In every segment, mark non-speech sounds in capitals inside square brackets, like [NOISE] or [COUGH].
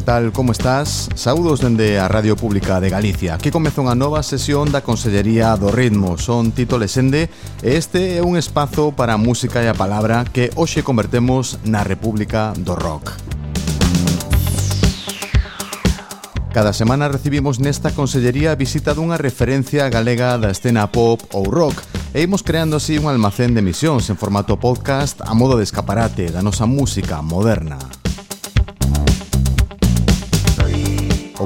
que tal, como estás? Saúdos dende a Radio Pública de Galicia. Aquí comeza unha nova sesión da Consellería do Ritmo. Son Tito Lesende e este é un espazo para a música e a palabra que hoxe convertemos na República do Rock. Cada semana recibimos nesta consellería a visita dunha referencia galega da escena pop ou rock e imos creando así un almacén de emisións en formato podcast a modo de escaparate da nosa música moderna.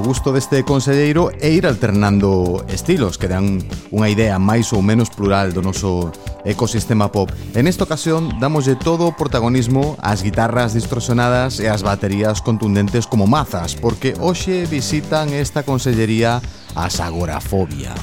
gusto deste conselleiro é ir alternando estilos que dan unha idea máis ou menos plural do noso ecosistema pop. En esta ocasión damoslle todo o protagonismo ás guitarras distorsionadas e ás baterías contundentes como mazas, porque hoxe visitan esta consellería as agorafobia.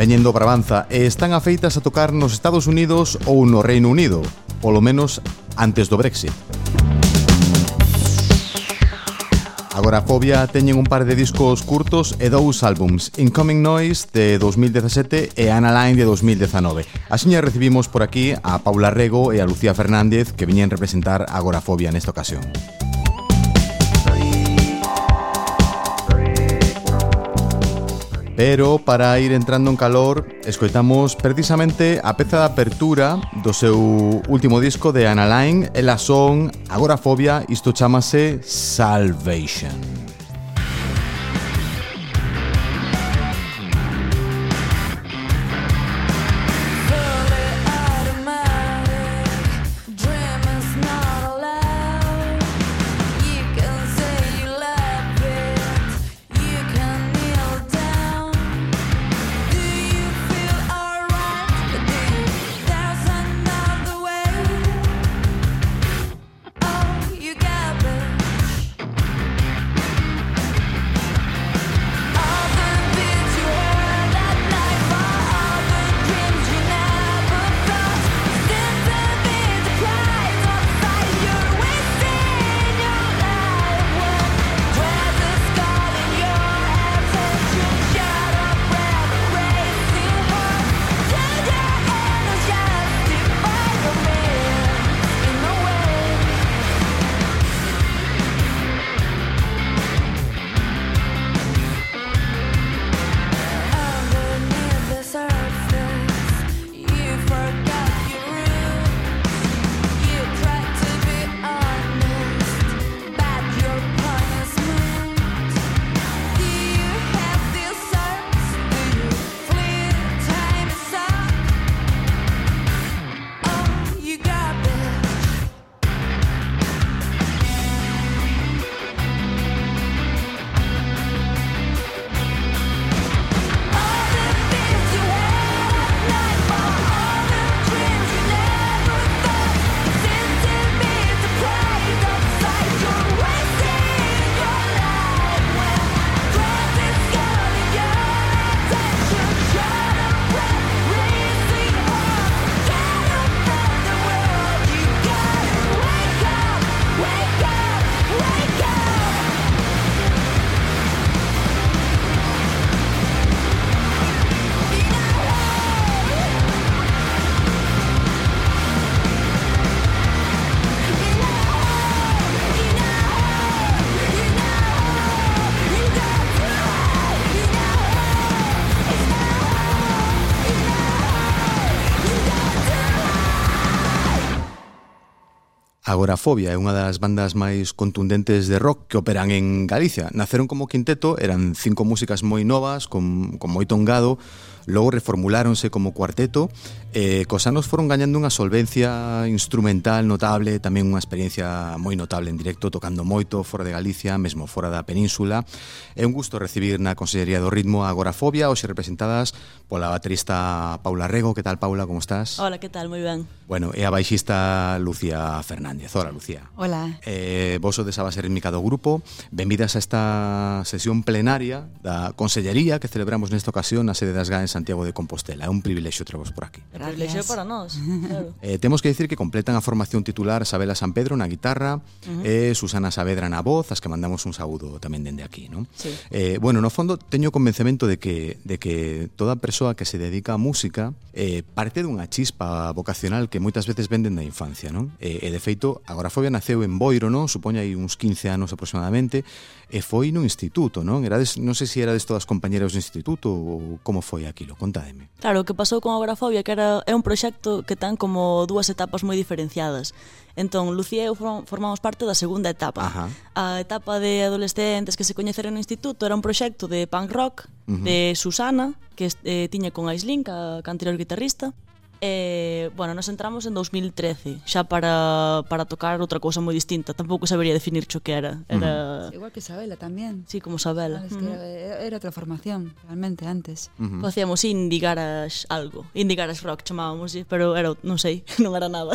Veñendo Brabanza e están afeitas a tocar nos Estados Unidos ou no Reino Unido, polo menos antes do Brexit. Agorafobia teñen un par de discos curtos e dous álbums, Incoming Noise de 2017 e Analine de 2019. Asíña recibimos por aquí a Paula Rego e a Lucía Fernández que viñen representar Agorafobia nesta ocasión. Pero para ir entrando en calor, escoitamos precisamente a peza de apertura do seu último disco de Analine, e son Agorafobia, isto chamase Salvation. Agorafobia é unha das bandas máis contundentes de rock que operan en Galicia. Naceron como quinteto, eran cinco músicas moi novas, con, con moito engado, logo reformuláronse como cuarteto Eh, cos anos foron gañando unha solvencia instrumental notable, tamén unha experiencia moi notable en directo, tocando moito fora de Galicia, mesmo fora da península. É un gusto recibir na Consellería do Ritmo a Agorafobia, hoxe representadas pola baterista Paula Rego. Que tal, Paula, como estás? Hola, que tal, moi ben. Bueno, e a baixista Lucía Fernández. Hola, Lucía. Hola. Eh, vos sodes a base rítmica do grupo. Benvidas a esta sesión plenaria da Consellería que celebramos nesta ocasión na sede das GAE en Santiago de Compostela. É un privilexio travos por aquí. Gracias. Gracias. Privilexio para nós. [LAUGHS] Claro. eh, temos que dicir que completan a formación titular Sabela San Pedro na guitarra uh -huh. e eh, Susana Saavedra na voz, as que mandamos un saúdo tamén dende aquí, non? Sí. Eh, bueno, no fondo teño convencemento de que de que toda persoa que se dedica á música eh, parte dunha chispa vocacional que moitas veces venden da infancia, non? Eh, e de feito, Agorafobia naceu en Boiro, non? Supoño aí uns 15 anos aproximadamente e foi nun instituto, non? Erades, non sei se erades todas compañeras do instituto ou como foi aquilo, contádeme. Claro, o que pasou con Agorafobia que era é un proxecto que ten como dúas etapas moi diferenciadas. Entón, Lucía e eu formamos parte da segunda etapa. Ajá. A etapa de adolescentes que se coñeceron no instituto era un proxecto de punk rock uh -huh. de Susana, que eh, tiña con Aislin, a, a anterior guitarrista, E, bueno, nos entramos en 2013 Xa para, para tocar outra cousa moi distinta Tampouco sabería definir xo que era, era... Uh -huh. Igual que Sabela tamén Sí, como Sabela ah, es que uh -huh. era, era outra formación, realmente, antes uh -huh. Pois facíamos indie garage algo Indie garage rock chamábamos Pero era, non sei, [LAUGHS] non era nada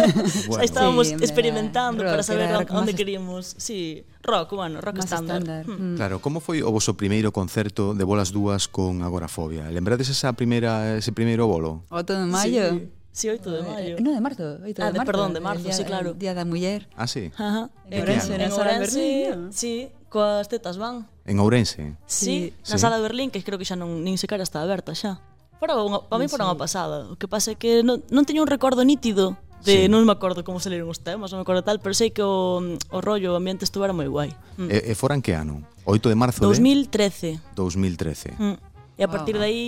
[LAUGHS] bueno. Estábamos sí, experimentando rock, Para saber onde queríamos Sí, rock, bueno, rock estándar. Mm. Claro, como foi o voso primeiro concerto de Bolas Dúas con Agorafobia? Lembrades esa primeira ese primeiro bolo? O todo maio. Sí. Sí, 8 de maio. Eh, no, de marzo, 8 ah, de, marzo. perdón, de marzo, día, sí, claro. Día da muller. Ah, sí. Ajá. En Ourense, en, en Ourense, sí, coas tetas van. En Ourense. Sí, sí. na sala de Berlín, que creo que xa non nin sequera está aberta xa. Para, unha, para mí sí. para unha pasada. O que pasa é que non, non teño un recordo nítido de sí. non me acordo como se leron os temas, non me acordo tal, pero sei que o, mm, o rollo, o ambiente estuvera moi guai. Mm. E, e foran que ano? 8 de marzo 2013. de... 2013. 2013. Mm. E a ah. partir wow. de aí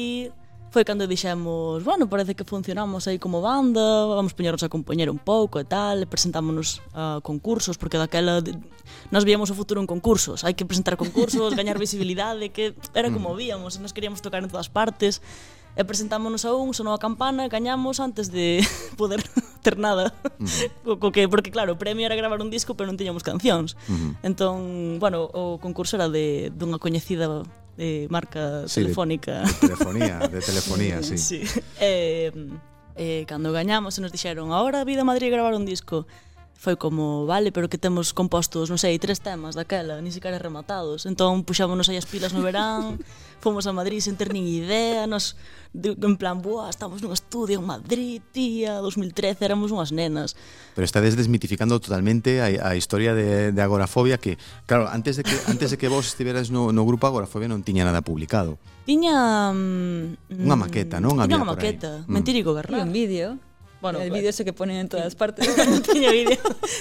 foi cando dixemos, bueno, parece que funcionamos aí como banda, vamos poñernos a compoñer un pouco e tal, presentámonos a concursos, porque daquela de, nos víamos o futuro en concursos, hai que presentar concursos, gañar visibilidade, que era como mm. víamos, nos queríamos tocar en todas partes, e presentámonos a un, sonou a campana, gañamos antes de [LAUGHS] poder ter nada. Uh -huh. co, co que, porque claro, o premio era gravar un disco, pero non tiñamos cancións. Uh -huh. Entón, bueno, o concurso era de dunha coñecida de marca sí, telefónica. De, de telefonía, de telefonía, [LAUGHS] sí. sí. Eh, eh, cando gañamos e nos dixeron, ahora Vida Madrid gravar un disco foi como, vale, pero que temos compostos, non sei, tres temas daquela, ni siquiera rematados. Entón, puxámonos aí as pilas no verán, [LAUGHS] fomos a Madrid sen ter nin idea, nos, de, en plan, boa, estamos nun estudio en Madrid, tía, 2013, éramos unhas nenas. Pero está desmitificando totalmente a, a historia de, de agorafobia que, claro, antes de que, [LAUGHS] antes de que vos estiveras no, no grupo agorafobia non tiña nada publicado. Tiña... Mm, unha maqueta, non? Tiña unha maqueta, mm. mentirico, garrar. un vídeo. Bueno, el vídeo ese que ponen en todas partes. [LAUGHS] tiña vídeo,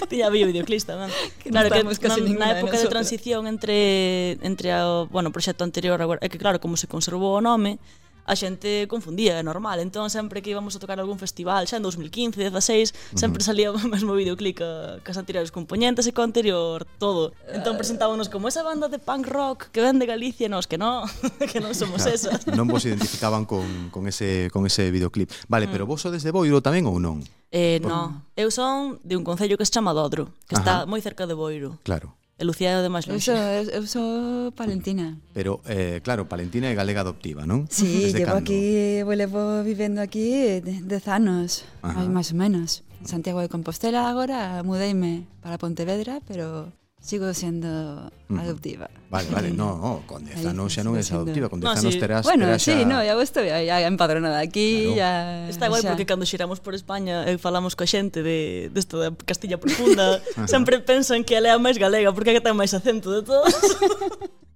tiña vídeo videoclip tamén. Que claro que casi na, na época de, de transición entre entre o, bueno, o proxecto anterior agora, é eh, que claro, como se conservou o nome, a xente confundía, é normal. Entón, sempre que íbamos a tocar algún festival, xa en 2015, 16, sempre salía [LAUGHS] o mesmo videoclip que, que as anteriores componentes e co anterior todo. Entón, eh, presentábamos como esa banda de punk rock que ven de Galicia, nos que non, [LAUGHS] que non somos esas. non vos identificaban con, con, ese, con ese videoclip. Vale, mm. pero vos sodes de Boiro tamén ou non? Eh, Por... no, eu son de un concello que se chama Dodro, que Ajá. está moi cerca de Boiro. Claro. E Lucía é o de máis longe. Eu sou, eu sou palentina. Pero, eh, claro, palentina é galega adoptiva, non? Sí, Desde llevo cando? aquí, eu levo vivendo aquí dez anos, máis, máis ou menos. En Santiago de Compostela agora, mudeime para Pontevedra, pero Sigo sendo adoptiva. Vale, vale, [LAUGHS] no, no con 10 anos xa non és adoptiva, con 10 no, anos sí. terás, bueno, terás xa... sí, no, ya estou ya, ya empadronada aquí, claro. ya... Está guai xa. porque cando xiramos por España e falamos coa xente de desto de, de Castilla Profunda, [LAUGHS] sempre pensan que ela é a máis galega porque é que ten máis acento de todos. [LAUGHS]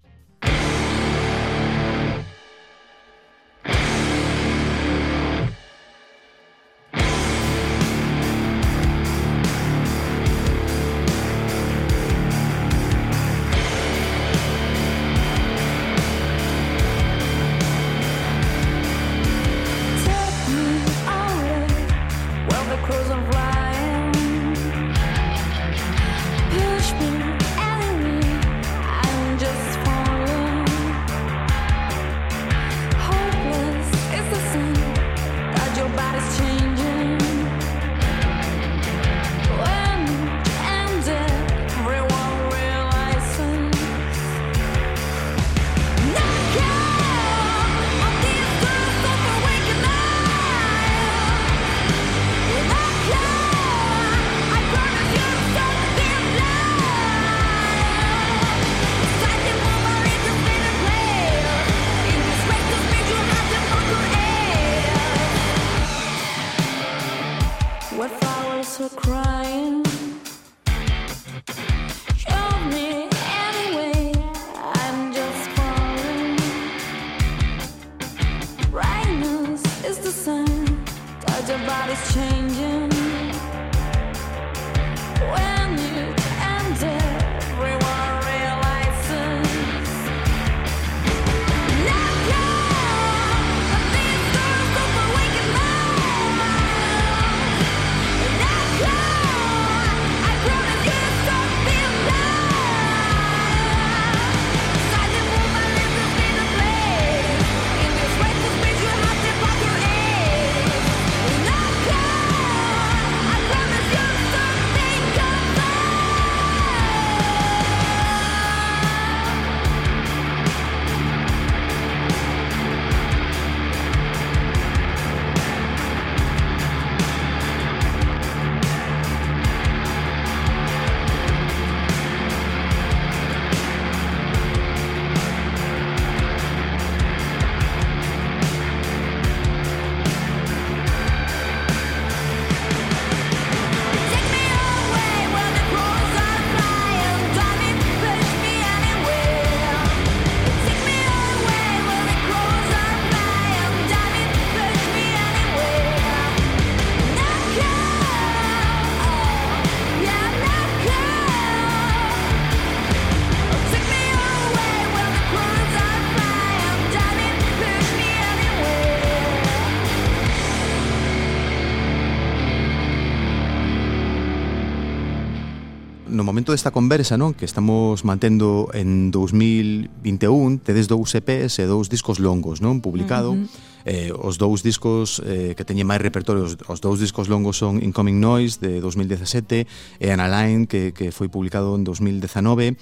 desta conversa non que estamos mantendo en 2021 tedes dous EPs e dous discos longos non publicado. Uh -huh eh, os dous discos eh, que teñen máis repertorio, os, os dous discos longos son Incoming Noise de 2017 e Analine que, que foi publicado en 2019. Mm.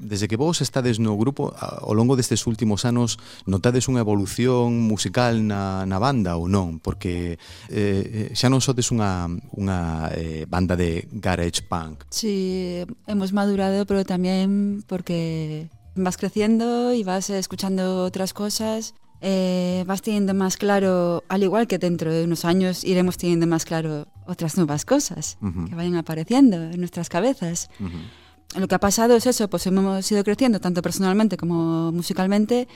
Desde que vos estades no grupo, ao longo destes últimos anos, notades unha evolución musical na, na banda ou non? Porque eh, eh, xa non sodes unha, unha eh, banda de garage punk. Sí, hemos madurado, pero tamén porque vas creciendo y vas escuchando otras cosas eh, vas teniendo más claro, al igual que dentro de unos años iremos teniendo más claro otras nuevas cosas uh -huh. que vayan apareciendo en nuestras cabezas. Uh -huh. Lo que ha pasado es eso, pues hemos ido creciendo tanto personalmente como musicalmente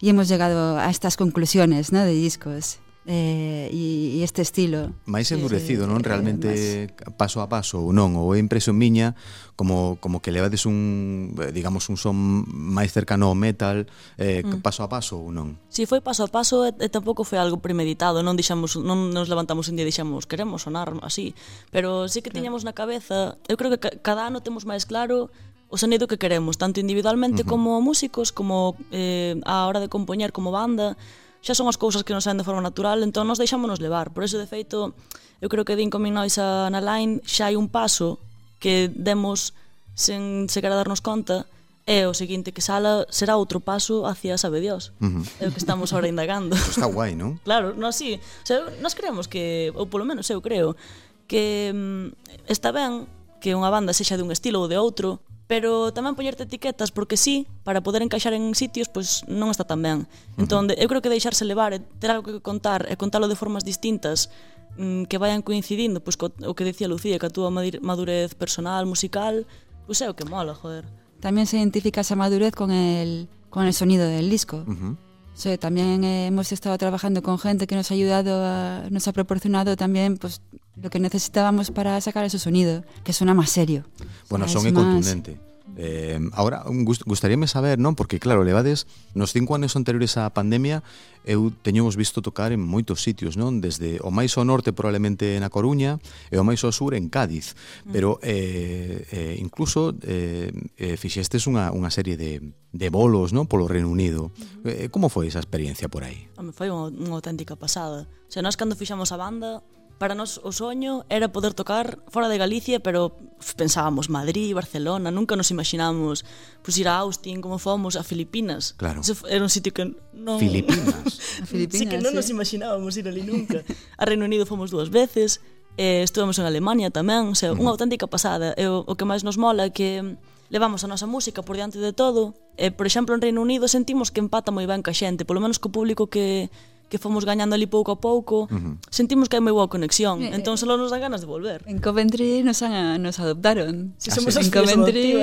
y hemos llegado a estas conclusiones ¿no? de discos eh, e este estilo. Mais endurecido, sí, non? Eh, Realmente eh, más... paso a paso ou non? Ou é impresión miña como, como que levades un, eh, digamos, un son máis cercano ao metal eh, mm. paso a paso ou non? Si sí, foi paso a paso e, e tampouco foi algo premeditado non dixamos, non nos levantamos un día e dixamos queremos sonar así, pero sí que tiñamos na cabeza, eu creo que cada ano temos máis claro o sonido que queremos, tanto individualmente uh -huh. como músicos, como eh, a hora de compoñer como banda, xa son as cousas que nos saen de forma natural, entón nos deixámonos levar. Por eso, de feito, eu creo que din con Minnois a, na line xa hai un paso que demos sen sequera darnos conta e o seguinte que sala será outro paso hacia sabe Dios. Uh -huh. É o que estamos ahora indagando. Pues [LAUGHS] está guai, non? Claro, no, sí. O sea, nós creemos que, ou polo menos eu creo, que mm, está ben que unha banda sexa dun estilo ou de outro, pero tamén poñerte etiquetas porque sí, para poder encaixar en sitios, pois non está tan ben. Entón, eu creo que deixarse levar, ter algo que contar e contalo de formas distintas mm, que vayan coincidindo, pois co, o que decía Lucía, que a túa madurez personal, musical, pois é o que mola, joder. Tamén se identifica esa madurez con el, con el sonido del disco. Uh -huh. Sí, también eh, hemos estado trabajando con gente que nos ha ayudado, a, nos ha proporcionado también pues, lo que necesitábamos para sacar ese sonido, que suena más serio. Bueno, son é contundente. Eh, agora, gust, gustaríame saber, non? Porque, claro, levades nos cinco anos anteriores á pandemia eu teñemos visto tocar en moitos sitios, non? Desde o máis ao norte probablemente na Coruña e o máis ao sur en Cádiz. Mm. Pero eh, eh, incluso eh, eh, fixestes unha, unha serie de, de bolos, non? Polo Reino Unido. Eh, como foi esa experiencia por aí? Foi unha, unha auténtica pasada. O sea, nós cando fixamos a banda Para nós o soño era poder tocar fora de Galicia, pero pensábamos Madrid, Barcelona, nunca nos imaginamos pues, ir a Austin, como fomos, a Filipinas. Claro. Ese era un sitio que non... Filipinas. [LAUGHS] Filipinas sí que non sí. nos imaginábamos ir ali nunca. A Reino Unido fomos dúas veces, eh, estuvemos en Alemania tamén, o sea, mm. unha auténtica pasada. E o, o que máis nos mola é que levamos a nosa música por diante de todo. E, por exemplo, en Reino Unido sentimos que empata moi ben ca xente, polo menos co público que que fomos gañando ali pouco a pouco, uh -huh. sentimos que hai moi boa conexión, eh, entón só nos dan ganas de volver. En Coventry nos, han, nos adoptaron. Si somos en Coventry,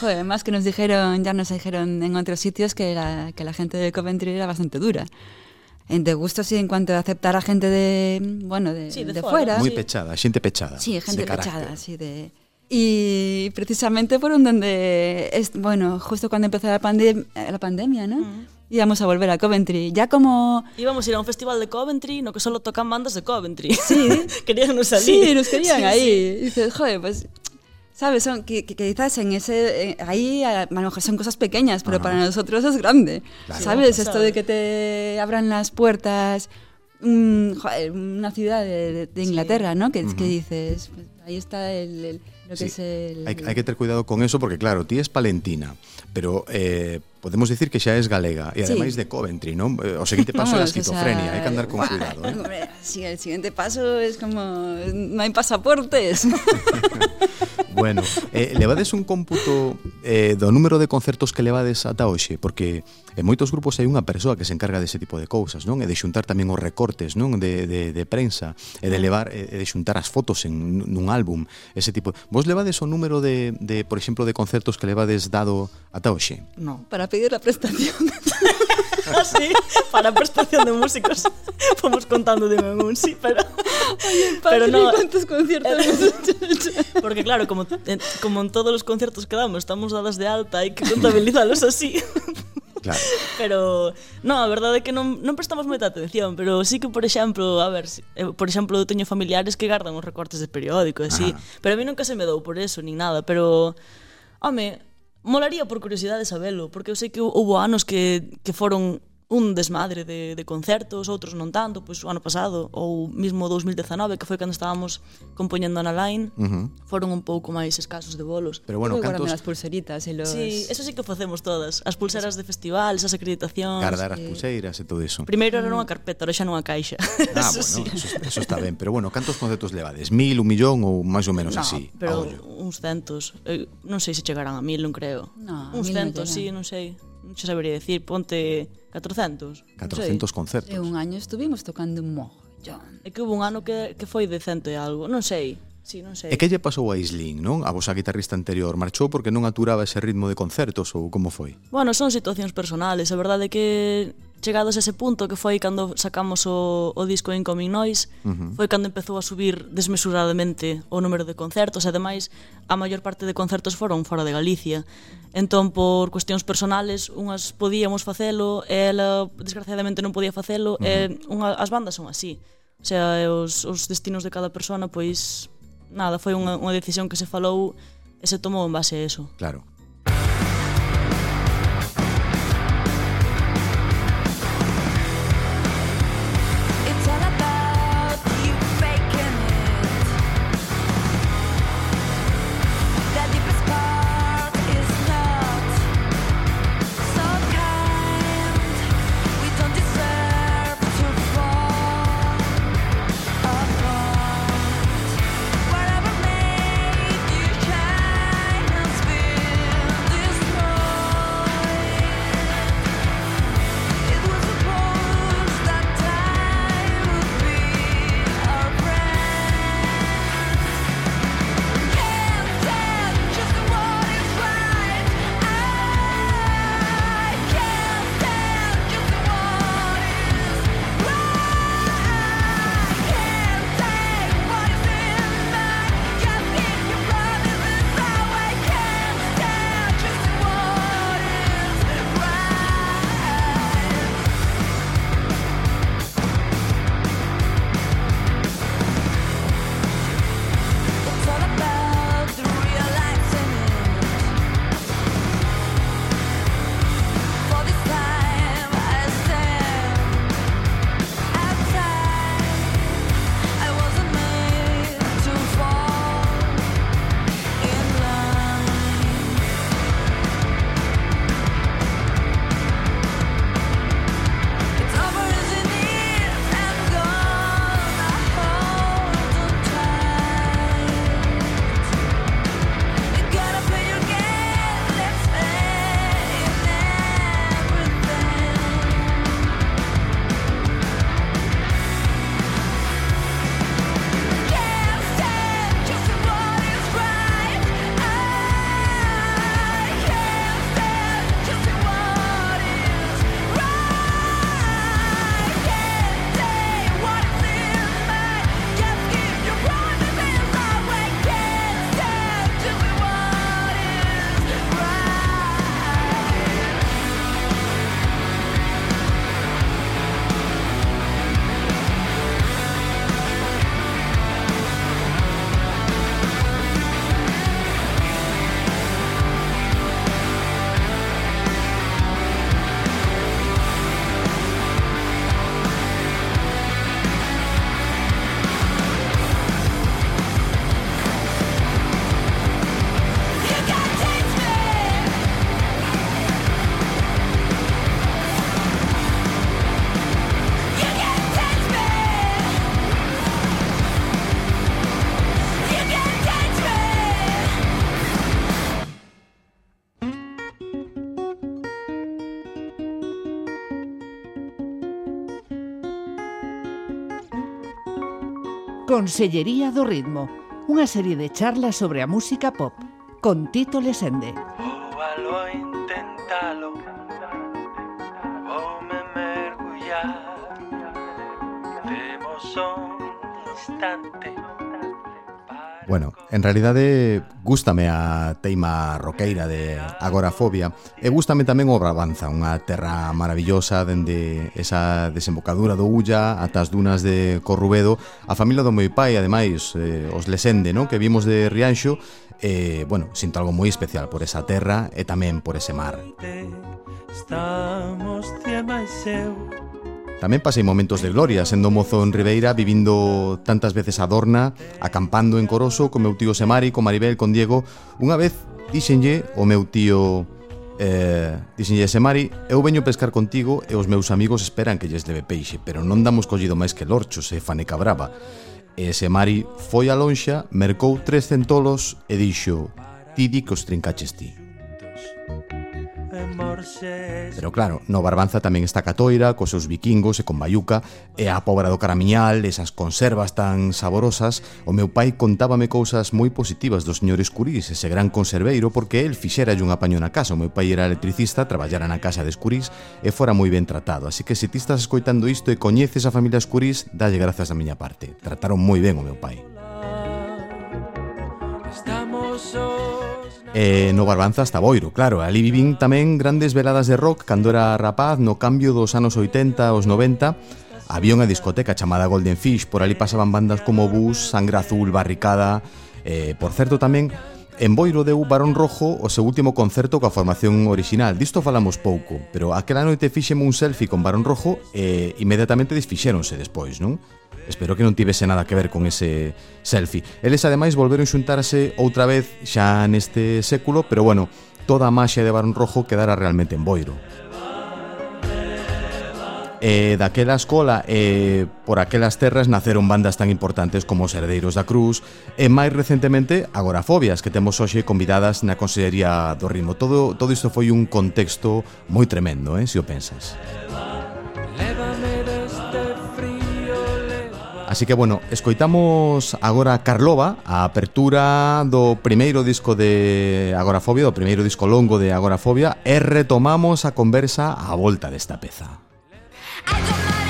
joder, además que nos dijeron, ya nos dijeron en otros sitios que la, que la gente de Coventry era bastante dura. En de gusto sí en cuanto a aceptar a gente de, bueno, de, sí, de, de fuera. fuera. Muy sí. pechada, gente pechada. Sí, gente pechada, sí, de y precisamente fueron donde es, bueno, justo cuando empezó la, pandem la pandemia, ¿no? Uh -huh íbamos a volver a Coventry. Ya como... Íbamos a ir a un festival de Coventry, no que solo tocan bandas de Coventry. Sí. [LAUGHS] querían nos salir. Sí, nos querían sí, ahí. Sí. Y dices, joder, pues... ¿Sabes? Son, que, que, quizás en ese... Eh, ahí a lo mejor son cosas pequeñas, pero Ajá. para nosotros es grande. Claro. ¿Sabes? Esto de que te abran las puertas... Mm, joder, una ciudad de, de Inglaterra, sí. ¿no? Que, uh -huh. que dices, pues, ahí está el, el lo sí. que es el... Hay, hay que tener cuidado con eso porque, claro, ti es palentina, pero eh, podemos decir que xa es galega e ademais sí. de Coventry, non? Eh, o seguinte paso é a esquizofrenia, hai que andar con [LAUGHS] cuidado, eh? Hombre, sí, el siguiente paso es como non hai pasaportes. [LAUGHS] Bueno, eh, levades un cómputo eh, do número de concertos que levades ata hoxe, porque en moitos grupos hai unha persoa que se encarga dese tipo de cousas, non? E de xuntar tamén os recortes, non? De, de, de prensa, e de levar e de xuntar as fotos en nun álbum, ese tipo. Vos levades o número de, de por exemplo, de concertos que levades dado ata hoxe? Non, para pedir a prestación. [LAUGHS] así para a prestación de músicos. Fomos contando de meu un, sí, pero... Oye, pero no... ¿Cuántos conciertos eh, hemos hecho? Porque claro, como, en, como en todos los conciertos que damos estamos dadas de alta, hay que contabilizarlos así. Claro. Pero, no, a verdade é que non, non prestamos moita atención Pero sí que, por exemplo, a ver eh, Por exemplo, eu teño familiares que gardan os recortes de periódico así, ah. Pero a mí nunca se me dou por eso, nin nada Pero, home, Molaría por curiosidade sabelo, porque eu sei que houve anos que, que foron un desmadre de, de concertos, outros non tanto, pois o ano pasado ou mesmo 2019 que foi cando estábamos compoñendo na Line, uh -huh. foron un pouco máis escasos de bolos. Pero bueno, cantos as pulseritas e los Sí, eso sí que facemos todas, as pulseras de festival, esas acreditacións. Cardar as eh, pulseiras e todo iso. Primeiro era unha carpeta, ahora xa nunha caixa. [LAUGHS] Ah, eso bueno, sí. eso, eso está ben, pero bueno, cantos concertos levades? Mil, un millón ou máis ou menos no, así? pero uns centos. Eh, non sei se chegarán a mil, non creo. No, uns centos, no sí, non sei non xa sabería decir, ponte 400. 400 sei. concertos. E un año estuvimos tocando un mogollón. É que hubo un ano que, que foi de cento e algo, non sei. Sí, non sei. E que lle pasou a Islin, non? A vosa guitarrista anterior marchou porque non aturaba ese ritmo de concertos ou como foi? Bueno, son situacións personales, a verdade é que chegados a ese punto que foi cando sacamos o, o disco Incoming Noise, uh -huh. foi cando empezou a subir desmesuradamente o número de concertos, e ademais a maior parte de concertos foron fora de Galicia. Entón, por cuestións personales, unhas podíamos facelo, e ela desgraciadamente non podía facelo, uh -huh. e unha, as bandas son así. O sea, os, os destinos de cada persona, pois, nada, foi unha, unha decisión que se falou e se tomou en base a eso. Claro. Consellería do Ritmo, unha serie de charlas sobre a música pop, con Tito Lesende. Púbalo, inténtalo, voume mergullar, temos un instante, Bueno, en realidade gústame a teima roqueira de agorafobia e gústame tamén o Brabanza, unha terra maravillosa dende esa desembocadura do Ulla ata as dunas de Corrubedo. A familia do meu pai, ademais, eh, os Lesende, no? que vimos de Rianxo, eh, bueno, sinto algo moi especial por esa terra e tamén por ese mar. Estamos tema seu Tamén pasei momentos de gloria, sendo mozo en Ribeira, vivindo tantas veces a Dorna, acampando en Coroso, co meu tío Semari, con Maribel, con Diego. Unha vez dixenlle o meu tío eh, dixenlle Semari, eu veño pescar contigo e os meus amigos esperan que lles leve peixe, pero non damos collido máis que lorchos e faneca brava. E Semari foi a lonxa, mercou tres centolos e dixo, ti di que os trincaches ti. Pero claro, no Barbanza tamén está Catoira, cos seus vikingos e con Bayuca, e a pobra do Caramiñal, esas conservas tan saborosas, o meu pai contábame cousas moi positivas do señor Escurís, ese gran conserveiro, porque el fixera un apaño na casa, o meu pai era electricista, traballara na casa de Escurís e fora moi ben tratado, así que se ti estás escoitando isto e coñeces a familia Escurís, dalle grazas da miña parte. Trataron moi ben o meu pai. Estamos E no Barbanza hasta Boiro, claro. Ali vivín tamén grandes veladas de rock. Cando era rapaz no cambio dos anos 80 aos 90 Había unha discoteca chamada Golden Fish. Por ali pasaban bandas como Bus, Sangre Azul, Barricada. Eh, Por certo tamén En Boiro deu Barón Rojo o seu último concerto coa formación orixinal Disto falamos pouco Pero aquela noite fixeme un selfie con Barón Rojo E eh, inmediatamente desfixéronse despois, non? Espero que non tivese nada que ver con ese selfie. Eles ademais volveron xuntarse outra vez xa neste século, pero bueno, toda a maxia de Barón Rojo quedara realmente en boiro. E daquela escola e por aquelas terras naceron bandas tan importantes como os Herdeiros da Cruz e máis recentemente Agorafobias que temos hoxe convidadas na Consellería do Ritmo. Todo, todo isto foi un contexto moi tremendo, eh, se o pensas. Leva, leva Así que, bueno, escoitamos agora Carlova, a apertura do primeiro disco de Agorafobia, do primeiro disco longo de Agorafobia, e retomamos a conversa á volta desta peza. I don't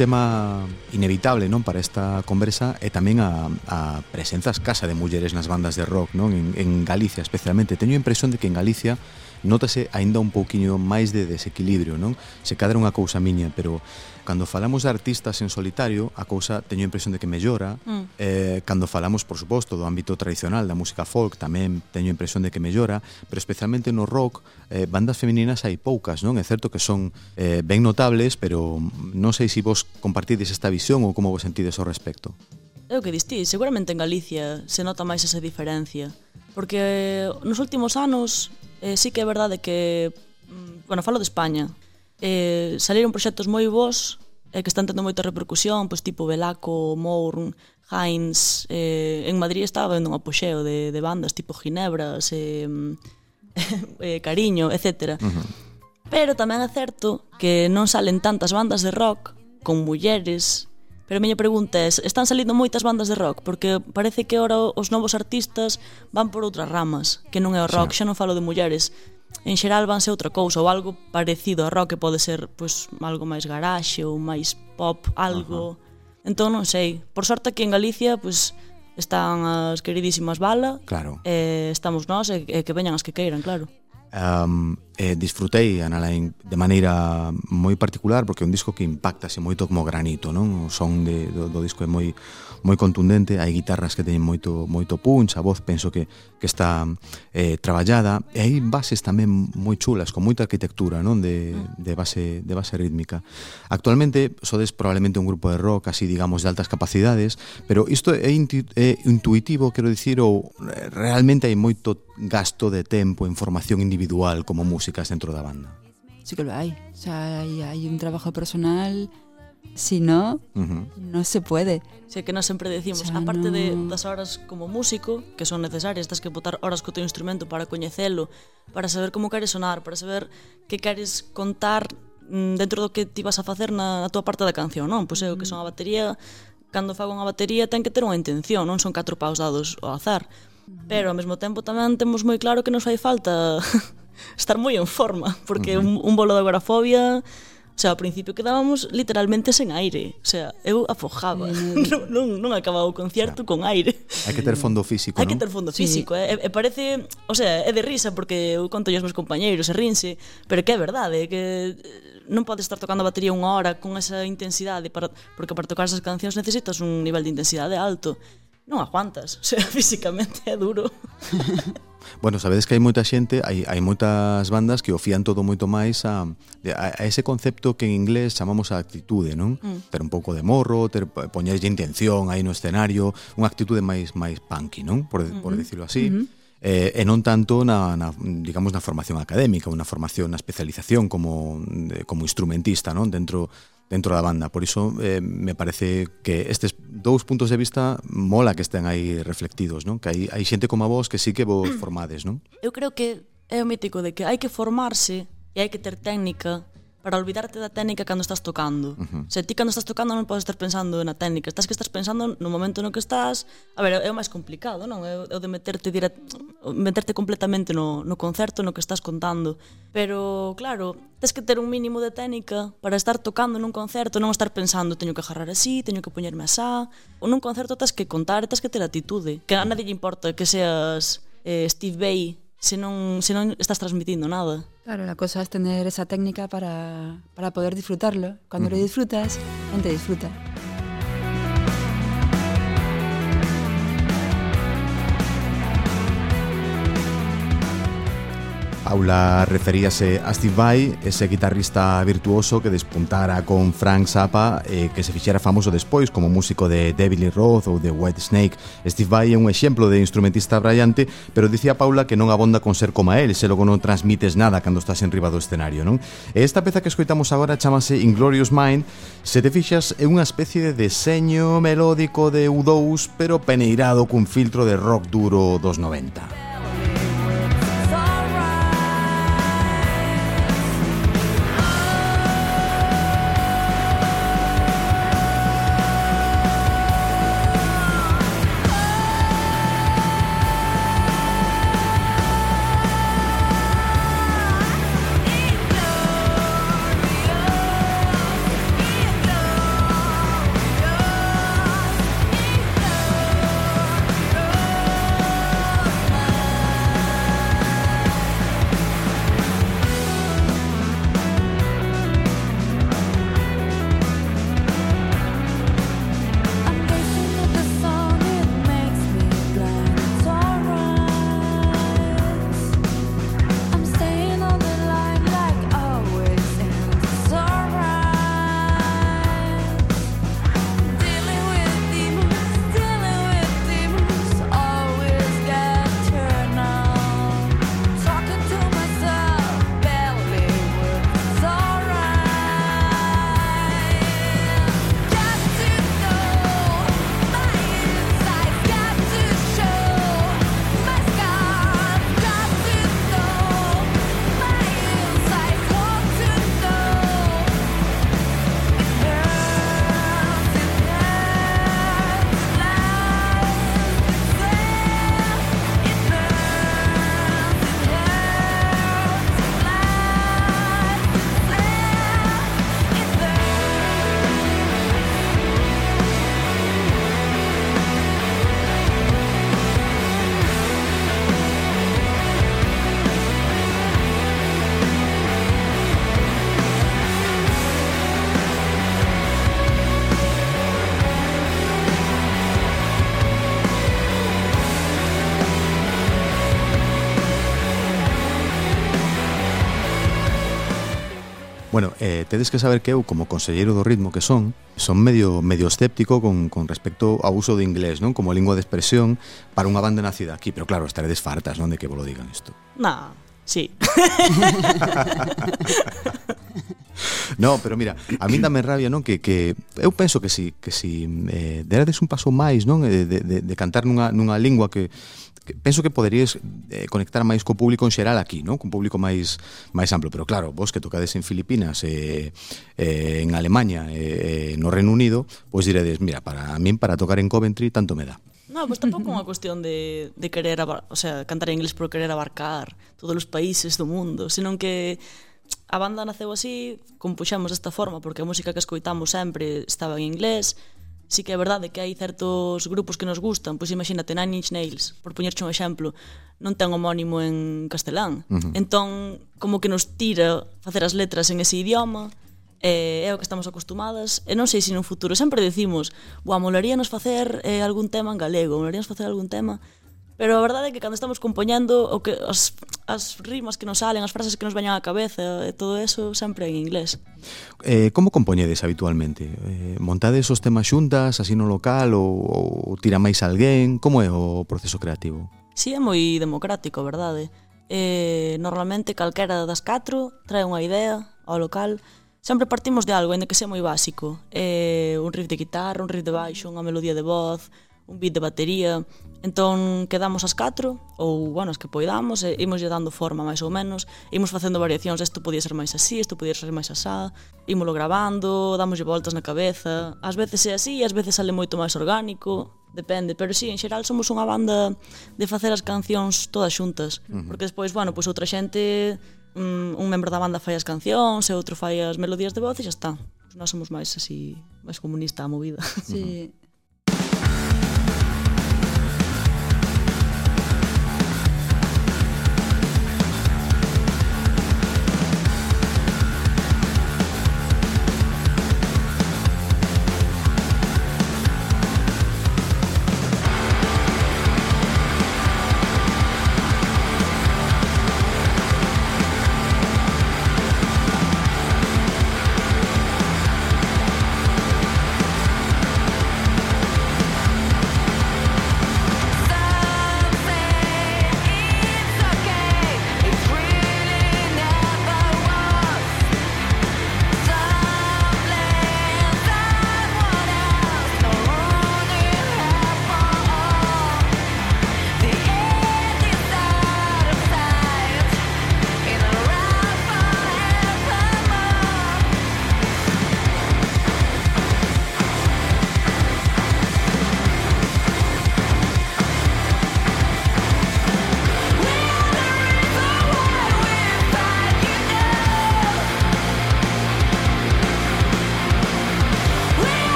tema inevitable non para esta conversa e tamén a, a presenza escasa de mulleres nas bandas de rock non en, en Galicia especialmente. Teño a impresión de que en Galicia nótase aínda un pouquiño máis de desequilibrio, non? Se cadra unha cousa miña, pero cando falamos de artistas en solitario, a cousa teño a impresión de que mellora. Mm. Eh, cando falamos, por suposto, do ámbito tradicional da música folk, tamén teño a impresión de que mellora, pero especialmente no rock, eh, bandas femininas hai poucas, non? É certo que son eh, ben notables, pero non sei se si vos compartides esta visión ou como vos sentides ao respecto. É o que distí, seguramente en Galicia se nota máis esa diferencia porque eh, nos últimos anos eh, sí que é verdade que, mm, bueno, falo de España, eh, saliron proxectos moi bons eh, que están tendo moita repercusión, pois tipo Belaco, Mourn, Heinz, eh, en Madrid estaba vendo un apoxeo de, de bandas tipo Ginebras, eh, mm, [LAUGHS] eh, Cariño, etc. Uh -huh. Pero tamén é certo que non salen tantas bandas de rock con mulleres Pero a miña pregunta é, están salindo moitas bandas de rock? Porque parece que ora os novos artistas van por outras ramas, que non é o rock, sí. xa non falo de mulleres. En xeral vanse outra cousa ou algo parecido a rock que pode ser pois, algo máis garaxe ou máis pop, algo... Uh -huh. Entón non sei, por sorte que en Galicia pois, están as queridísimas Bala, claro. e eh, estamos nós e, e que veñan as que queiran, claro. Um, eh, disfrutei Analain de maneira moi particular porque é un disco que impacta moito como granito, non? O son de, do, do disco é moi moi contundente, hai guitarras que teñen moito moito punch, a voz penso que que está eh, traballada, e hai bases tamén moi chulas, con moita arquitectura, non, de, de base de base rítmica. Actualmente sodes probablemente un grupo de rock así, digamos, de altas capacidades, pero isto é, intu é intuitivo, quero dicir, ou realmente hai moito gasto de tempo en formación individual como músicas dentro da banda. Sí que lo hai, o sea, hai, hai un trabajo personal Si no, uh -huh. non se puede. Sei que nós sempre decimos, xa aparte no... de, das horas como músico, que son necesarias, tens que botar horas co teu instrumento para coñecelo, para saber como queres sonar, para saber mm, que queres contar dentro do que ti vas a facer na, na tua parte da canción, non? Pois é o que son a batería, cando fago unha batería ten que ter unha intención, non son catro paus dados ao azar. Pero ao mesmo tempo tamén temos moi claro que nos fai falta [LAUGHS] estar moi en forma, porque un, un bolo de agorafobia sea, ao principio quedábamos literalmente sen aire. O sea, eu afojaba. Mm. [LAUGHS] non, non, non acababa o concerto con aire. Hai que ter fondo físico, Hai non? que ter fondo físico. Sí. Eh? E, e parece, o sea, é de risa porque eu conto aos meus compañeiros e rinse, pero que é verdade, que eh, non podes estar tocando a batería unha hora con esa intensidade para, porque para tocar esas cancións necesitas un nivel de intensidade alto. Non aguantas, [LAUGHS] o sea, físicamente é duro. [LAUGHS] Bueno, sabedes que hai moita xente, hai, hai moitas bandas que ofían todo moito máis a, a, a ese concepto que en inglés chamamos a actitude, non? Mm. Ter un pouco de morro, ter poñerlle intención aí no escenario, unha actitude máis máis punky, non? Por, mm -hmm. por decirlo así. Mm -hmm. Eh, e non tanto na, na, digamos, na formación académica, unha formación, na especialización como, como instrumentista, non? Dentro dentro da banda. Por iso eh, me parece que estes dous puntos de vista mola que estén aí reflectidos, non? Que hai, hai xente como a vos que sí que vos [CLEARS THROAT] formades, non? Eu creo que é o mítico de que hai que formarse e hai que ter técnica para olvidarte da técnica cando estás tocando. Uh -huh. Se ti cando estás tocando non podes estar pensando na técnica, estás que estás pensando no momento no que estás. A ver, é o máis complicado, non? É o de meterte direct, meterte completamente no no concerto no que estás contando. Pero claro, tens que ter un mínimo de técnica para estar tocando nun concerto, non estar pensando teño que agarrar así, teño que poñerme asá. Ou nun concerto tens que contar, tens que ter atitude, que a nadie lle importa que seas eh, Steve Bay se non, se non estás transmitindo nada. Claro, la cosa es tener esa técnica para, para poder disfrutarlo. Cuando lo disfrutas, gente disfruta. Paula referíase a Steve Vai, ese guitarrista virtuoso que despuntara con Frank Zappa e que se fixera famoso despois como músico de Devil Lee Roth ou de White Snake. Steve Vai é un exemplo de instrumentista brillante, pero dicía Paula que non abonda con ser como el, se logo non transmites nada cando estás en riba do escenario, non? E esta peza que escoitamos agora chamase Inglorious Mind, se te fixas é unha especie de deseño melódico de U2, pero peneirado cun filtro de rock duro dos 90. Bueno, eh, tedes que saber que eu, como conselleiro do ritmo que son, son medio medio escéptico con, con respecto ao uso do inglés, non? Como lingua de expresión para unha banda nacida aquí. Pero claro, estaredes fartas, non? De que vos lo digan isto. Na, sí. [LAUGHS] no, pero mira, a mí dame rabia, non? Que, que eu penso que si, que si eh, derades un paso máis, non? De, de, de cantar nunha, nunha lingua que penso que poderías eh, conectar máis co público en xeral aquí, non? Con público máis máis amplo, pero claro, vos que tocades en Filipinas eh, eh, en Alemania, eh, no Reino Unido, pois diredes, mira, para a min para tocar en Coventry tanto me dá. No, pues tampouco é unha cuestión de, de querer, abar, o sea, cantar en inglés por querer abarcar todos os países do mundo, senón que a banda naceu así, compuxamos desta forma, porque a música que escoitamos sempre estaba en inglés, sí que é verdade que hai certos grupos que nos gustan, pois imagínate Nine Inch Nails, por poñerche un exemplo, non ten homónimo en castelán. Uh -huh. Entón, como que nos tira facer as letras en ese idioma, eh, é o que estamos acostumadas e non sei se no futuro sempre decimos, "Buah, molaríanos facer eh, algún tema en galego, molaríanos facer algún tema", pero a verdade é que cando estamos compoñendo o que as, as rimas que nos salen, as frases que nos veñan á cabeza, e todo eso sempre en inglés. Eh, como compoñedes habitualmente? Eh, montades os temas xuntas, así no local ou, ou tira máis alguén? Como é o proceso creativo? Si sí, é moi democrático, verdade? Eh, normalmente calquera das catro trae unha idea ao local sempre partimos de algo, ainda que sea moi básico. Eh, un riff de guitarra, un riff de baixo, unha melodía de voz, un beat de batería. Entón quedamos as catro, ou, bueno, as que poidamos, e imos dando forma máis ou menos, imos facendo variacións, isto podía ser máis así, isto podía ser máis asá, ímolo grabando, damoslle voltas na cabeza, ás veces é así, ás veces sale moito máis orgánico, depende, pero si sí, en xeral somos unha banda de facer as cancións todas xuntas, uh -huh. porque despois, bueno, pois outra xente, um, un membro da banda fai as cancións, e outro fai as melodías de voz e xa está. Pois nós somos máis así, máis comunista a movida. Sí. Uh -huh.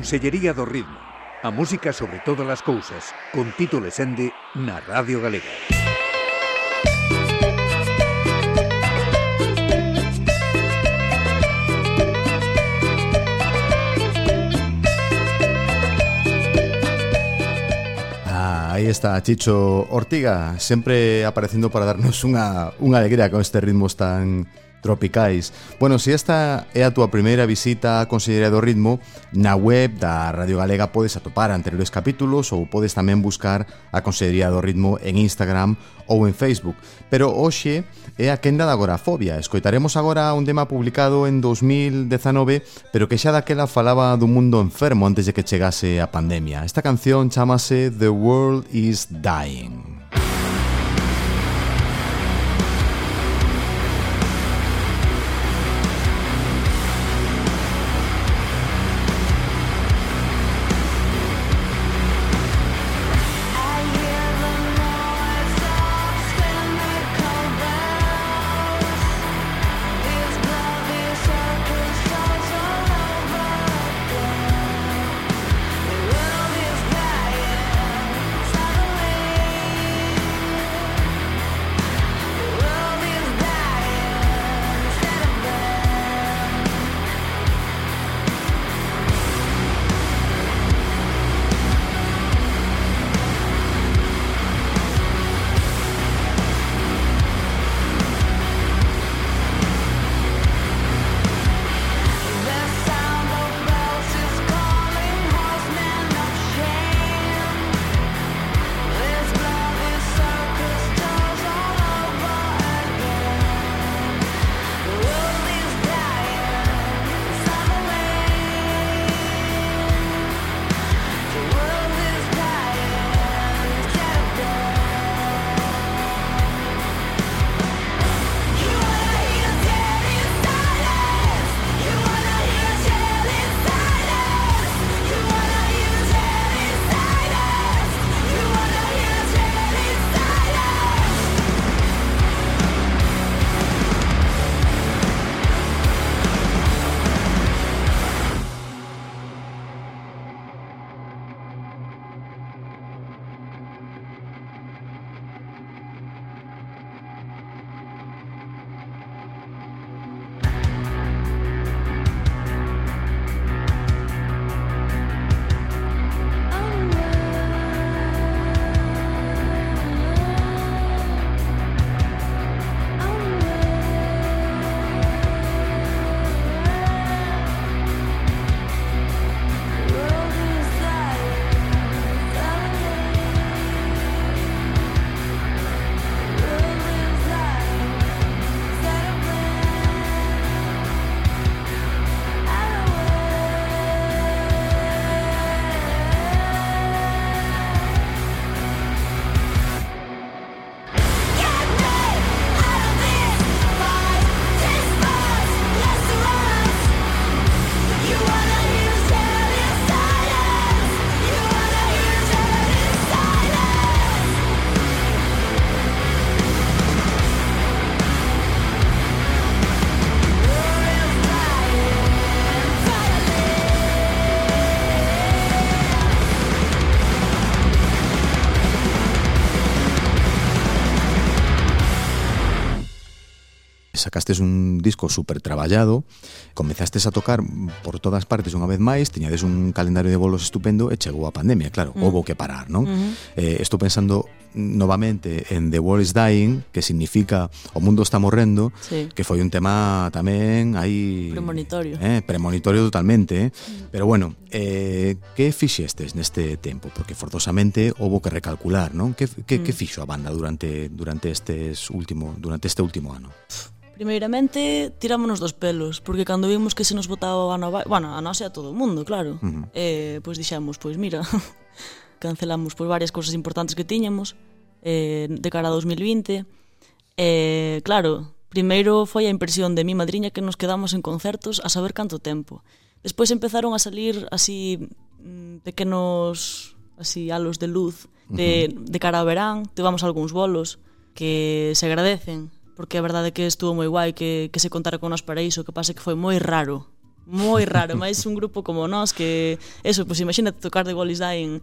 Consellería do Ritmo, a música sobre todas as cousas, con Tito Lesende na Radio Galega. Ah, aí está Chicho Ortiga, sempre aparecendo para darnos unha, unha alegría con este ritmos tan tropicais. Bueno, se esta é a túa primeira visita a Consellería do Ritmo, na web da Radio Galega podes atopar anteriores capítulos ou podes tamén buscar a Consellería do Ritmo en Instagram ou en Facebook. Pero hoxe é a quenda da agorafobia. Escoitaremos agora un tema publicado en 2019, pero que xa daquela falaba dun mundo enfermo antes de que chegase a pandemia. Esta canción chamase The World is Dying. sacastes un disco super traballado, comezastes a tocar por todas partes unha vez máis, tiñades un calendario de bolos estupendo e chegou a pandemia, claro, mm. houve que parar, non? Mm -hmm. eh, estou pensando novamente en The World is Dying, que significa o mundo está morrendo, sí. que foi un tema tamén aí premonitorio. Eh, premonitorio totalmente, eh? Mm. pero bueno, eh, que fixestes neste tempo? Porque forzosamente houve que recalcular, non? Que que, mm. que fixo a banda durante durante estes último durante este último ano? Primeiramente, tirámonos dos pelos, porque cando vimos que se nos botaba a nova... Bueno, a nós e a todo o mundo, claro. Uh -huh. eh, pois dixemos, pois mira, [LAUGHS] cancelamos pois varias cousas importantes que tiñamos eh, de cara a 2020. Eh, claro, primeiro foi a impresión de mi madriña que nos quedamos en concertos a saber canto tempo. Despois empezaron a salir así mm, pequenos así halos de luz de, uh -huh. de cara ao verán, tivamos algúns bolos que se agradecen porque a verdade é que estuvo moi guai que, que se contara con nós para iso, que pasa que foi moi raro, moi raro, máis un grupo como nós que, eso, pois pues, imagínate tocar de Wallis Dying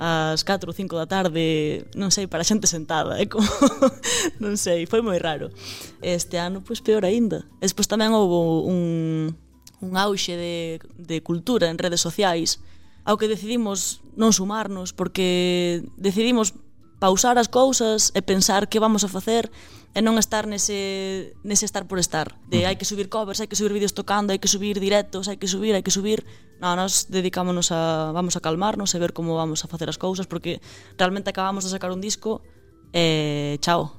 ás 4 ou 5 da tarde, non sei, para xente sentada, é como, [LAUGHS] non sei, foi moi raro. Este ano, pois, peor aínda. E despois tamén houve un, un auxe de, de cultura en redes sociais, ao que decidimos non sumarnos, porque decidimos pausar as cousas e pensar que vamos a facer e non estar nese, nese estar por estar. De hai que subir covers, hai que subir vídeos tocando, hai que subir directos, hai que subir, hai que subir. Non, nos dedicámonos a vamos a calmarnos e ver como vamos a facer as cousas porque realmente acabamos de sacar un disco e eh, chao.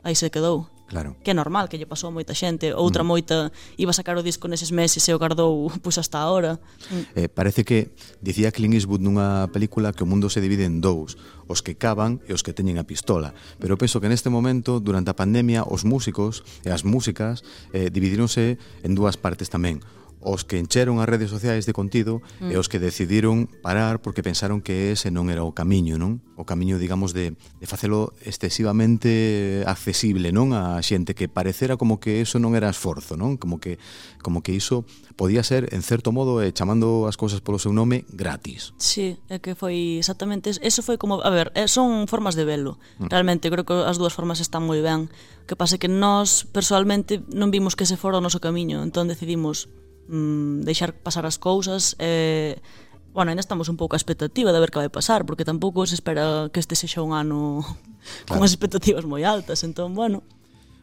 Aí se quedou. Claro. Que é normal, que lle pasou a moita xente. Outra mm. moita iba a sacar o disco neses meses e o guardou pois hasta ahora. Mm. Eh, parece que dicía Clint Eastwood nunha película que o mundo se divide en dous, os que cavan e os que teñen a pistola. Pero penso que neste momento, durante a pandemia, os músicos e as músicas eh, dividíronse en dúas partes tamén os que encheron as redes sociais de contido mm. e os que decidiron parar porque pensaron que ese non era o camiño, non? O camiño, digamos, de, de facelo excesivamente accesible, non? A xente que parecera como que eso non era esforzo, non? Como que, como que iso podía ser, en certo modo, eh, chamando as cousas polo seu nome, gratis. Sí, é que foi exactamente... Eso foi como... A ver, eh, son formas de velo. Mm. Realmente, creo que as dúas formas están moi ben. O que pasa que nós, personalmente, non vimos que ese fora o noso camiño. Entón decidimos mm, deixar pasar as cousas e eh, bueno, ainda estamos un pouco a expectativa de ver que vai pasar, porque tampouco se espera que este sexa un ano [LAUGHS] claro. con as expectativas moi altas, entón, bueno.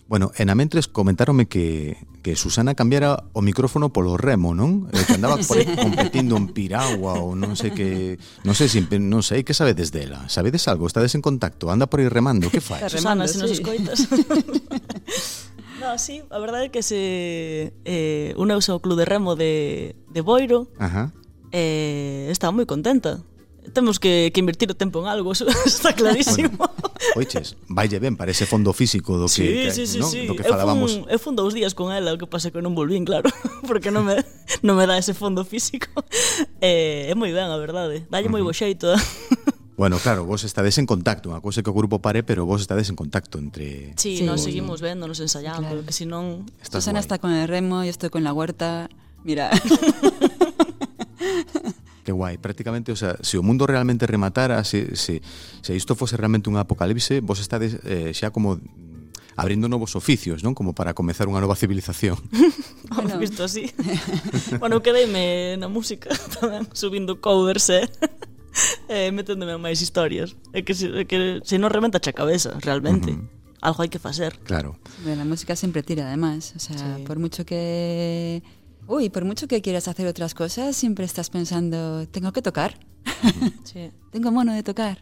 Bueno, en a mentres comentaronme que, que Susana cambiara o micrófono polo remo, non? Eh, que andaba [LAUGHS] por sí. competindo en piragua ou non sei que... Non sei, simple, non sei, que sabedes dela? Sabedes algo? Estades en contacto? Anda por aí remando? Que fai? Susana, remando, se nos sí. escoitas. [LAUGHS] No, sí, a verdade é que se eh, uneuse ao Club de Remo de, de Boiro Ajá. Eh, está moi contenta temos que, que invertir o tempo en algo, eso [LAUGHS] está clarísimo. Bueno, oiches, vaille ben para ese fondo físico do que, sí, que, sí, sí, ¿no? sí. do que falábamos. Eu fun, eu fun dous días con ela, o que pasa que non volvín, claro, [LAUGHS] porque non me, non me dá ese fondo físico. [LAUGHS] Eh, é moi ben, a verdade. Eh. Dalle moi uh -huh. bo xeito Bueno, claro, vos estades en contacto, a cousa que o grupo pare, pero vos estades en contacto entre... Sí, sí. nos seguimos ¿no? vendo, nos ensayando, claro. que si non... Susana guay. está con el remo, yo estoy con la huerta, mira... [LAUGHS] Que guai, prácticamente, o sea, se o mundo realmente rematara, se, se, se isto fose realmente un apocalipse, vos estades eh, xa como abrindo novos oficios, non? Como para comezar unha nova civilización. [LAUGHS] bueno. visto así. [LAUGHS] bueno, quedeime na música tamén, subindo covers, eh? [LAUGHS] eh, meténdome en máis historias. É que se, é que se non reventa a cabeza, realmente. Uh -huh. Algo hai que facer. Claro. la música siempre tira además. O sea, Sí. por mucho que... Uy, por mucho que quieras hacer otras cosas, siempre estás pensando, tengo que tocar. Sí. [LAUGHS] tengo mono de tocar.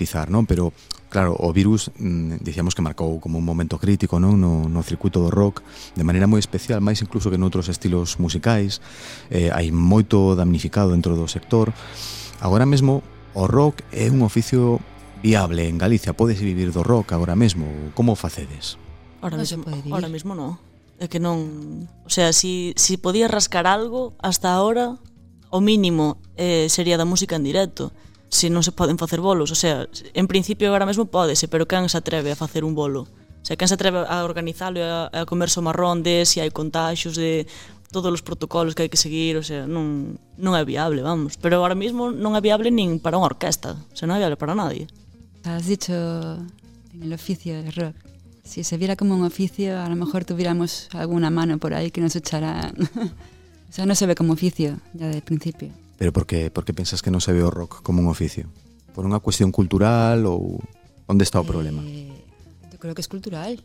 matizar, non? Pero claro, o virus mm, dicíamos que marcou como un momento crítico, non, no no circuito do rock de maneira moi especial, máis incluso que noutros estilos musicais. Eh hai moito damnificado dentro do sector. Agora mesmo o rock é un oficio viable en Galicia? Podes vivir do rock agora mesmo? Como facedes? Ahora mesmo, ahora mesmo no. É que non... O sea, si, si podía rascar algo hasta ahora, o mínimo eh, sería da música en directo se non se poden facer bolos, o sea, en principio agora mesmo pódese, pero quen se atreve a facer un bolo? O sea, quen se atreve a organizalo e a, a comerse o marrón de se si hai contagios de todos os protocolos que hai que seguir, o sea, non, non é viable, vamos. Pero agora mesmo non é viable nin para unha orquesta, o sea, non é viable para nadie. Has dicho en el oficio del rock. Si se viera como un oficio, a lo mejor tuviéramos alguna mano por ahí que nos echara... [LAUGHS] o sea, no se ve como oficio ya de principio. Pero por que, por que pensas que non se ve o rock como un oficio? Por unha cuestión cultural ou onde está o problema? Eh, creo que es cultural.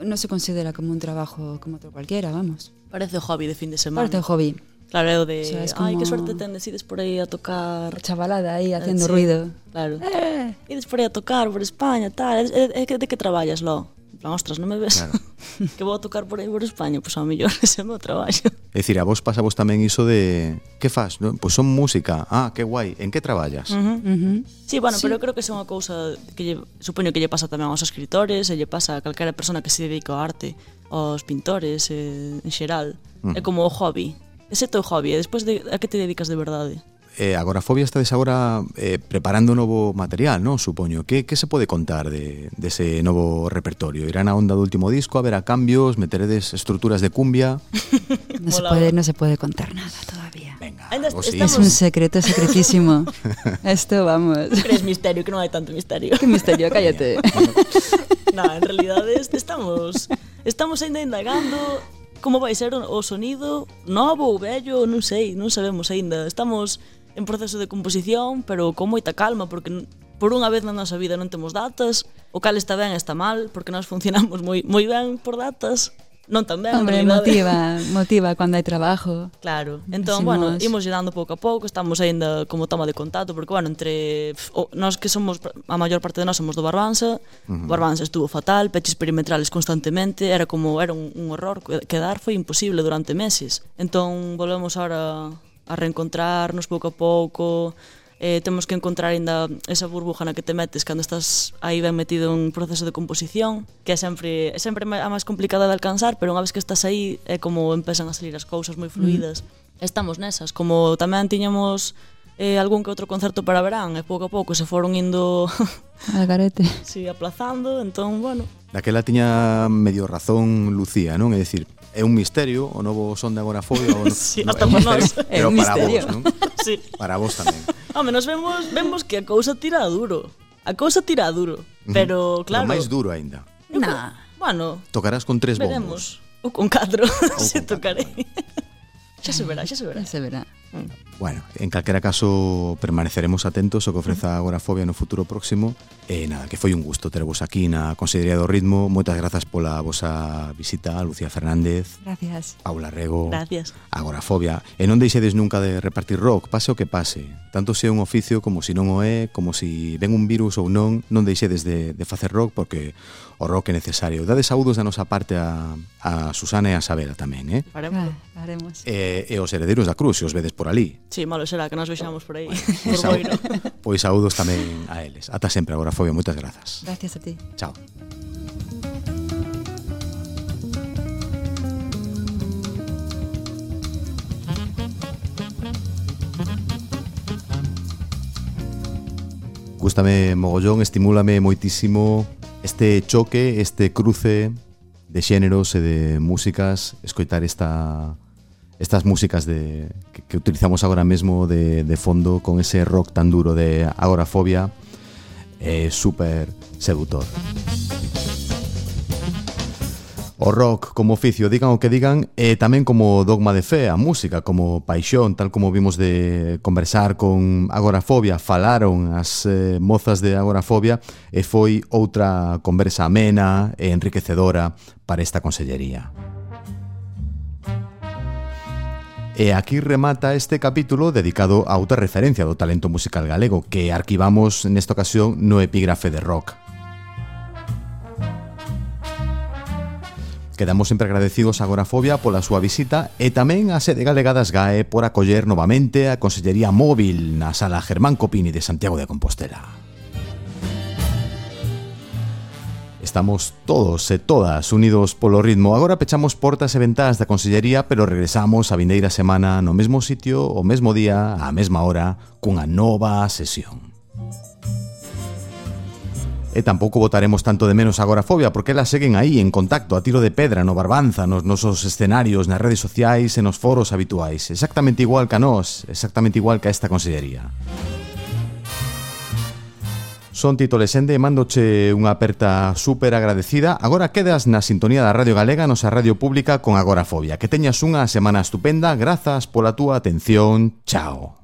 Non se considera como un trabajo como outro cualquiera, vamos. Parece o hobby de fin de semana. Parece o hobby. Claro, é o de, o sea, como... ai, que suerte ten, decides por aí a tocar... Chavalada aí, eh, haciendo sí, ruido. Claro. Eh. Ides por aí a tocar por España, tal. É, é, é de que traballas, lo? plan, ostras, non me ves claro. [LAUGHS] que vou a tocar por aí por España, pois pues, ao mellor [LAUGHS] ese é o meu traballo. É dicir, a vos pasa vos tamén iso de que faz, non? Pois pues son música, ah, que guai, en que traballas? Uh -huh. Uh -huh. Sí, bueno, sí. pero eu creo que é unha cousa que lle, supoño que lle pasa tamén aos escritores e lle pasa a calquera persona que se dedica ao arte, aos pintores, eh, en xeral, uh -huh. é como o hobby. Ese é teu hobby, e despois de, a que te dedicas de verdade? Eh, Agorafobia estades agora eh, preparando novo material, non? Supoño. Que, que se pode contar de, dese de novo repertorio? Irán a onda do último disco, haberá cambios, meteredes estruturas de cumbia? [LAUGHS] No se, puede, no se puede contar nada todavía. Venga, algo sí. Es un secreto secretísimo. [LAUGHS] Esto, vamos. Crees misterio, que non hai tanto misterio. Qué misterio, cállate. No, [LAUGHS] en realidade est- estamos estamos ainda indagando como vai ser o, o sonido novo ou vello, non sei, non sabemos aínda. Estamos en proceso de composición, pero con moita calma, porque por unha vez na nosa vida non temos datas, o cal está ben está mal, porque nós funcionamos moi moi ben por datas, non tan ben, Hombre, motiva, motiva cando hai trabajo. Claro. Entón, Simos. bueno, imos llenando pouco a pouco, estamos aínda como toma de contacto, porque, bueno, entre... O, nós que somos, a maior parte de nós somos do Barbanza, uh -huh. Barbanza estuvo fatal, peches perimetrales constantemente, era como, era un, un horror, quedar foi imposible durante meses. Entón, volvemos ahora a reencontrarnos pouco a pouco, eh, temos que encontrar ainda esa burbuja na que te metes cando estás aí ben metido en proceso de composición, que é sempre, é sempre a máis complicada de alcanzar, pero unha vez que estás aí é como empezan a salir as cousas moi fluidas. Mm. Estamos nesas, como tamén tiñamos eh, algún que outro concerto para verán e pouco a pouco se foron indo [LAUGHS] al garete. [LAUGHS] Si, aplazando, entón, bueno. Daquela tiña medio razón Lucía, non? É dicir, é un misterio o novo son de agorafobia o [LAUGHS] no, sí, no, hasta é un misterio, nós. pero un para misterio. vos, non? [LAUGHS] Sí. Para vos tamén. Home, nos vemos vemos que a cousa tira duro. A cousa tira duro, pero claro. Pero máis duro aínda. Nah. Bueno, tocarás con tres veremos. bombos. Ou con catro, [LAUGHS] se si tocarei. Xa se verá, xa se verá. Se verá. Mm. Bueno, en calquera caso permaneceremos atentos ao que ofreza Agorafobia no futuro próximo. E nada, que foi un gusto tervos aquí na Consellería do Ritmo. Moitas grazas pola vosa visita, Lucía Fernández Gracias. Paula Rego Gracias. Agorafobia E non deixedes nunca de repartir rock, pase o que pase. Tanto se é un oficio como se si non o é Como se si ven un virus ou non Non deixedes de, de facer rock porque o rock é necesario. Dade saúdos da nosa parte a, a Susana e a Sabela tamén, eh? Faremos, faremos. E, e os heredeiros da Cruz, se os vedes por ali Sí, malo será que nos vexamos por aí. Pois, por Boiro. [LAUGHS] pois saúdos tamén a eles Ata sempre, Agorafobia, moitas grazas Gracias a ti. Chao Gústame mogollón, estimúlame moitísimo este choque, este cruce de xéneros e de músicas, escoitar esta estas músicas de, que, que utilizamos agora mesmo de, de, fondo con ese rock tan duro de agorafobia, eh, super seductor. O rock como oficio, digan o que digan, eh, tamén como dogma de fe, a música, como paixón, tal como vimos de conversar con Agorafobia, falaron as eh, mozas de Agorafobia e foi outra conversa amena e enriquecedora para esta consellería. E aquí remata este capítulo dedicado a outra referencia do talento musical galego que arquivamos nesta ocasión no epígrafe de rock. Quedamos sempre agradecidos a Agorafobia pola súa visita e tamén a sede galega das GAE por acoller novamente a Consellería Móvil na Sala Germán Copini de Santiago de Compostela. estamos todos e todas unidos polo ritmo. Agora pechamos portas e ventás da Consellería, pero regresamos a vindeira semana no mesmo sitio, o mesmo día, á mesma hora, cunha nova sesión. E tampouco votaremos tanto de menos a agorafobia porque elas seguen aí en contacto a tiro de pedra no Barbanza, nos nosos escenarios, nas redes sociais e nos foros habituais. Exactamente igual que a nós, exactamente igual que a esta consellería. Son Tito Lesende, mandoche unha aperta super agradecida. Agora quedas na sintonía da Radio Galega, nosa radio pública con Agorafobia. Que teñas unha semana estupenda, grazas pola túa atención, chao.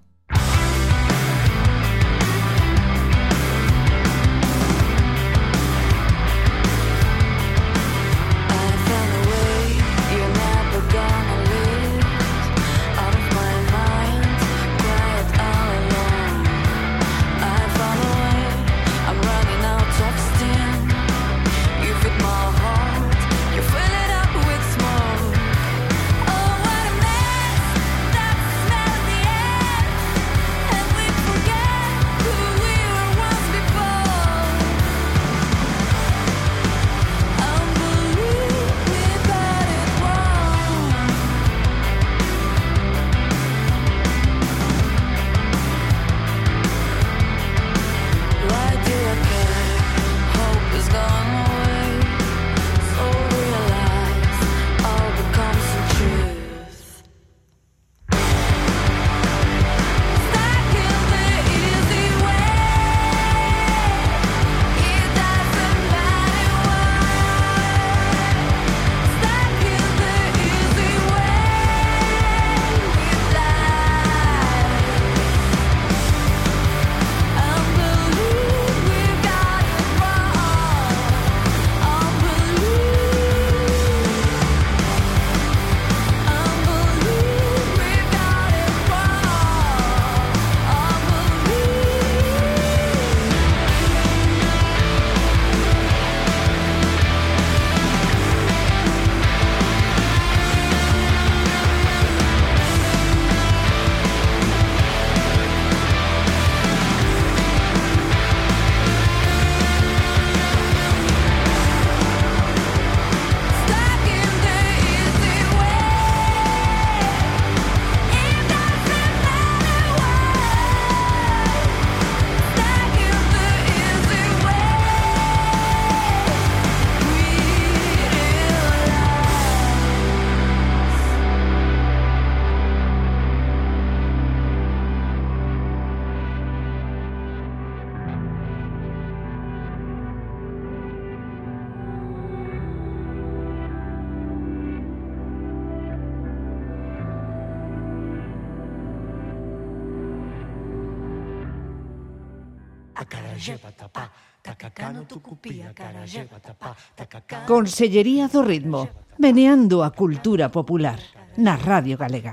Consellería do Ritmo, meneando a cultura popular, na Radio Galega.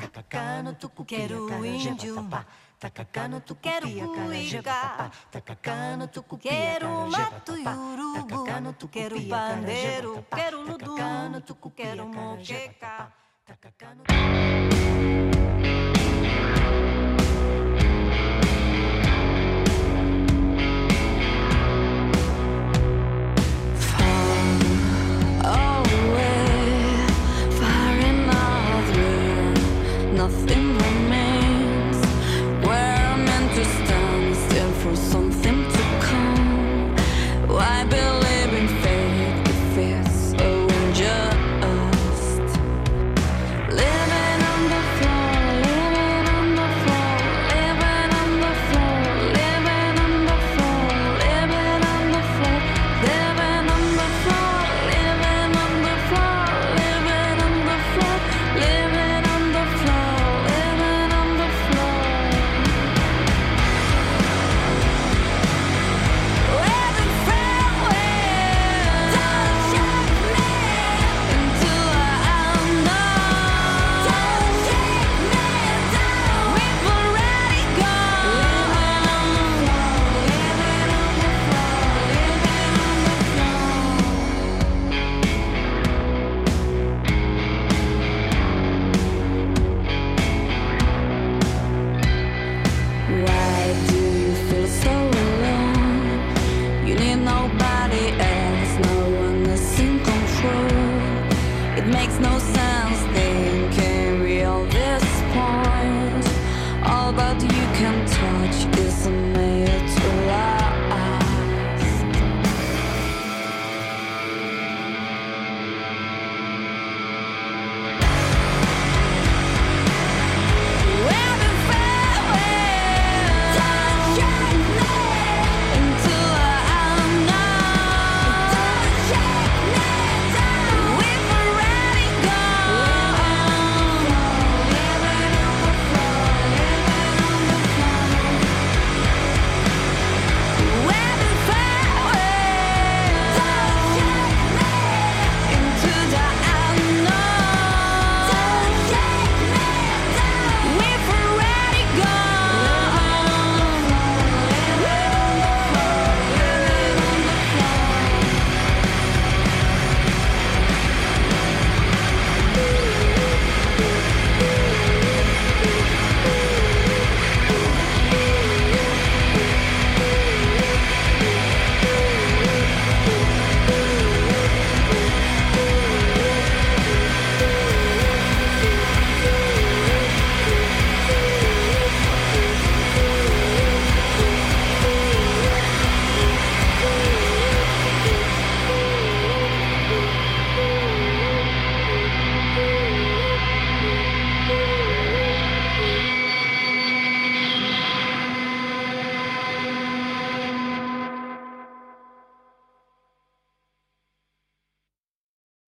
Nothing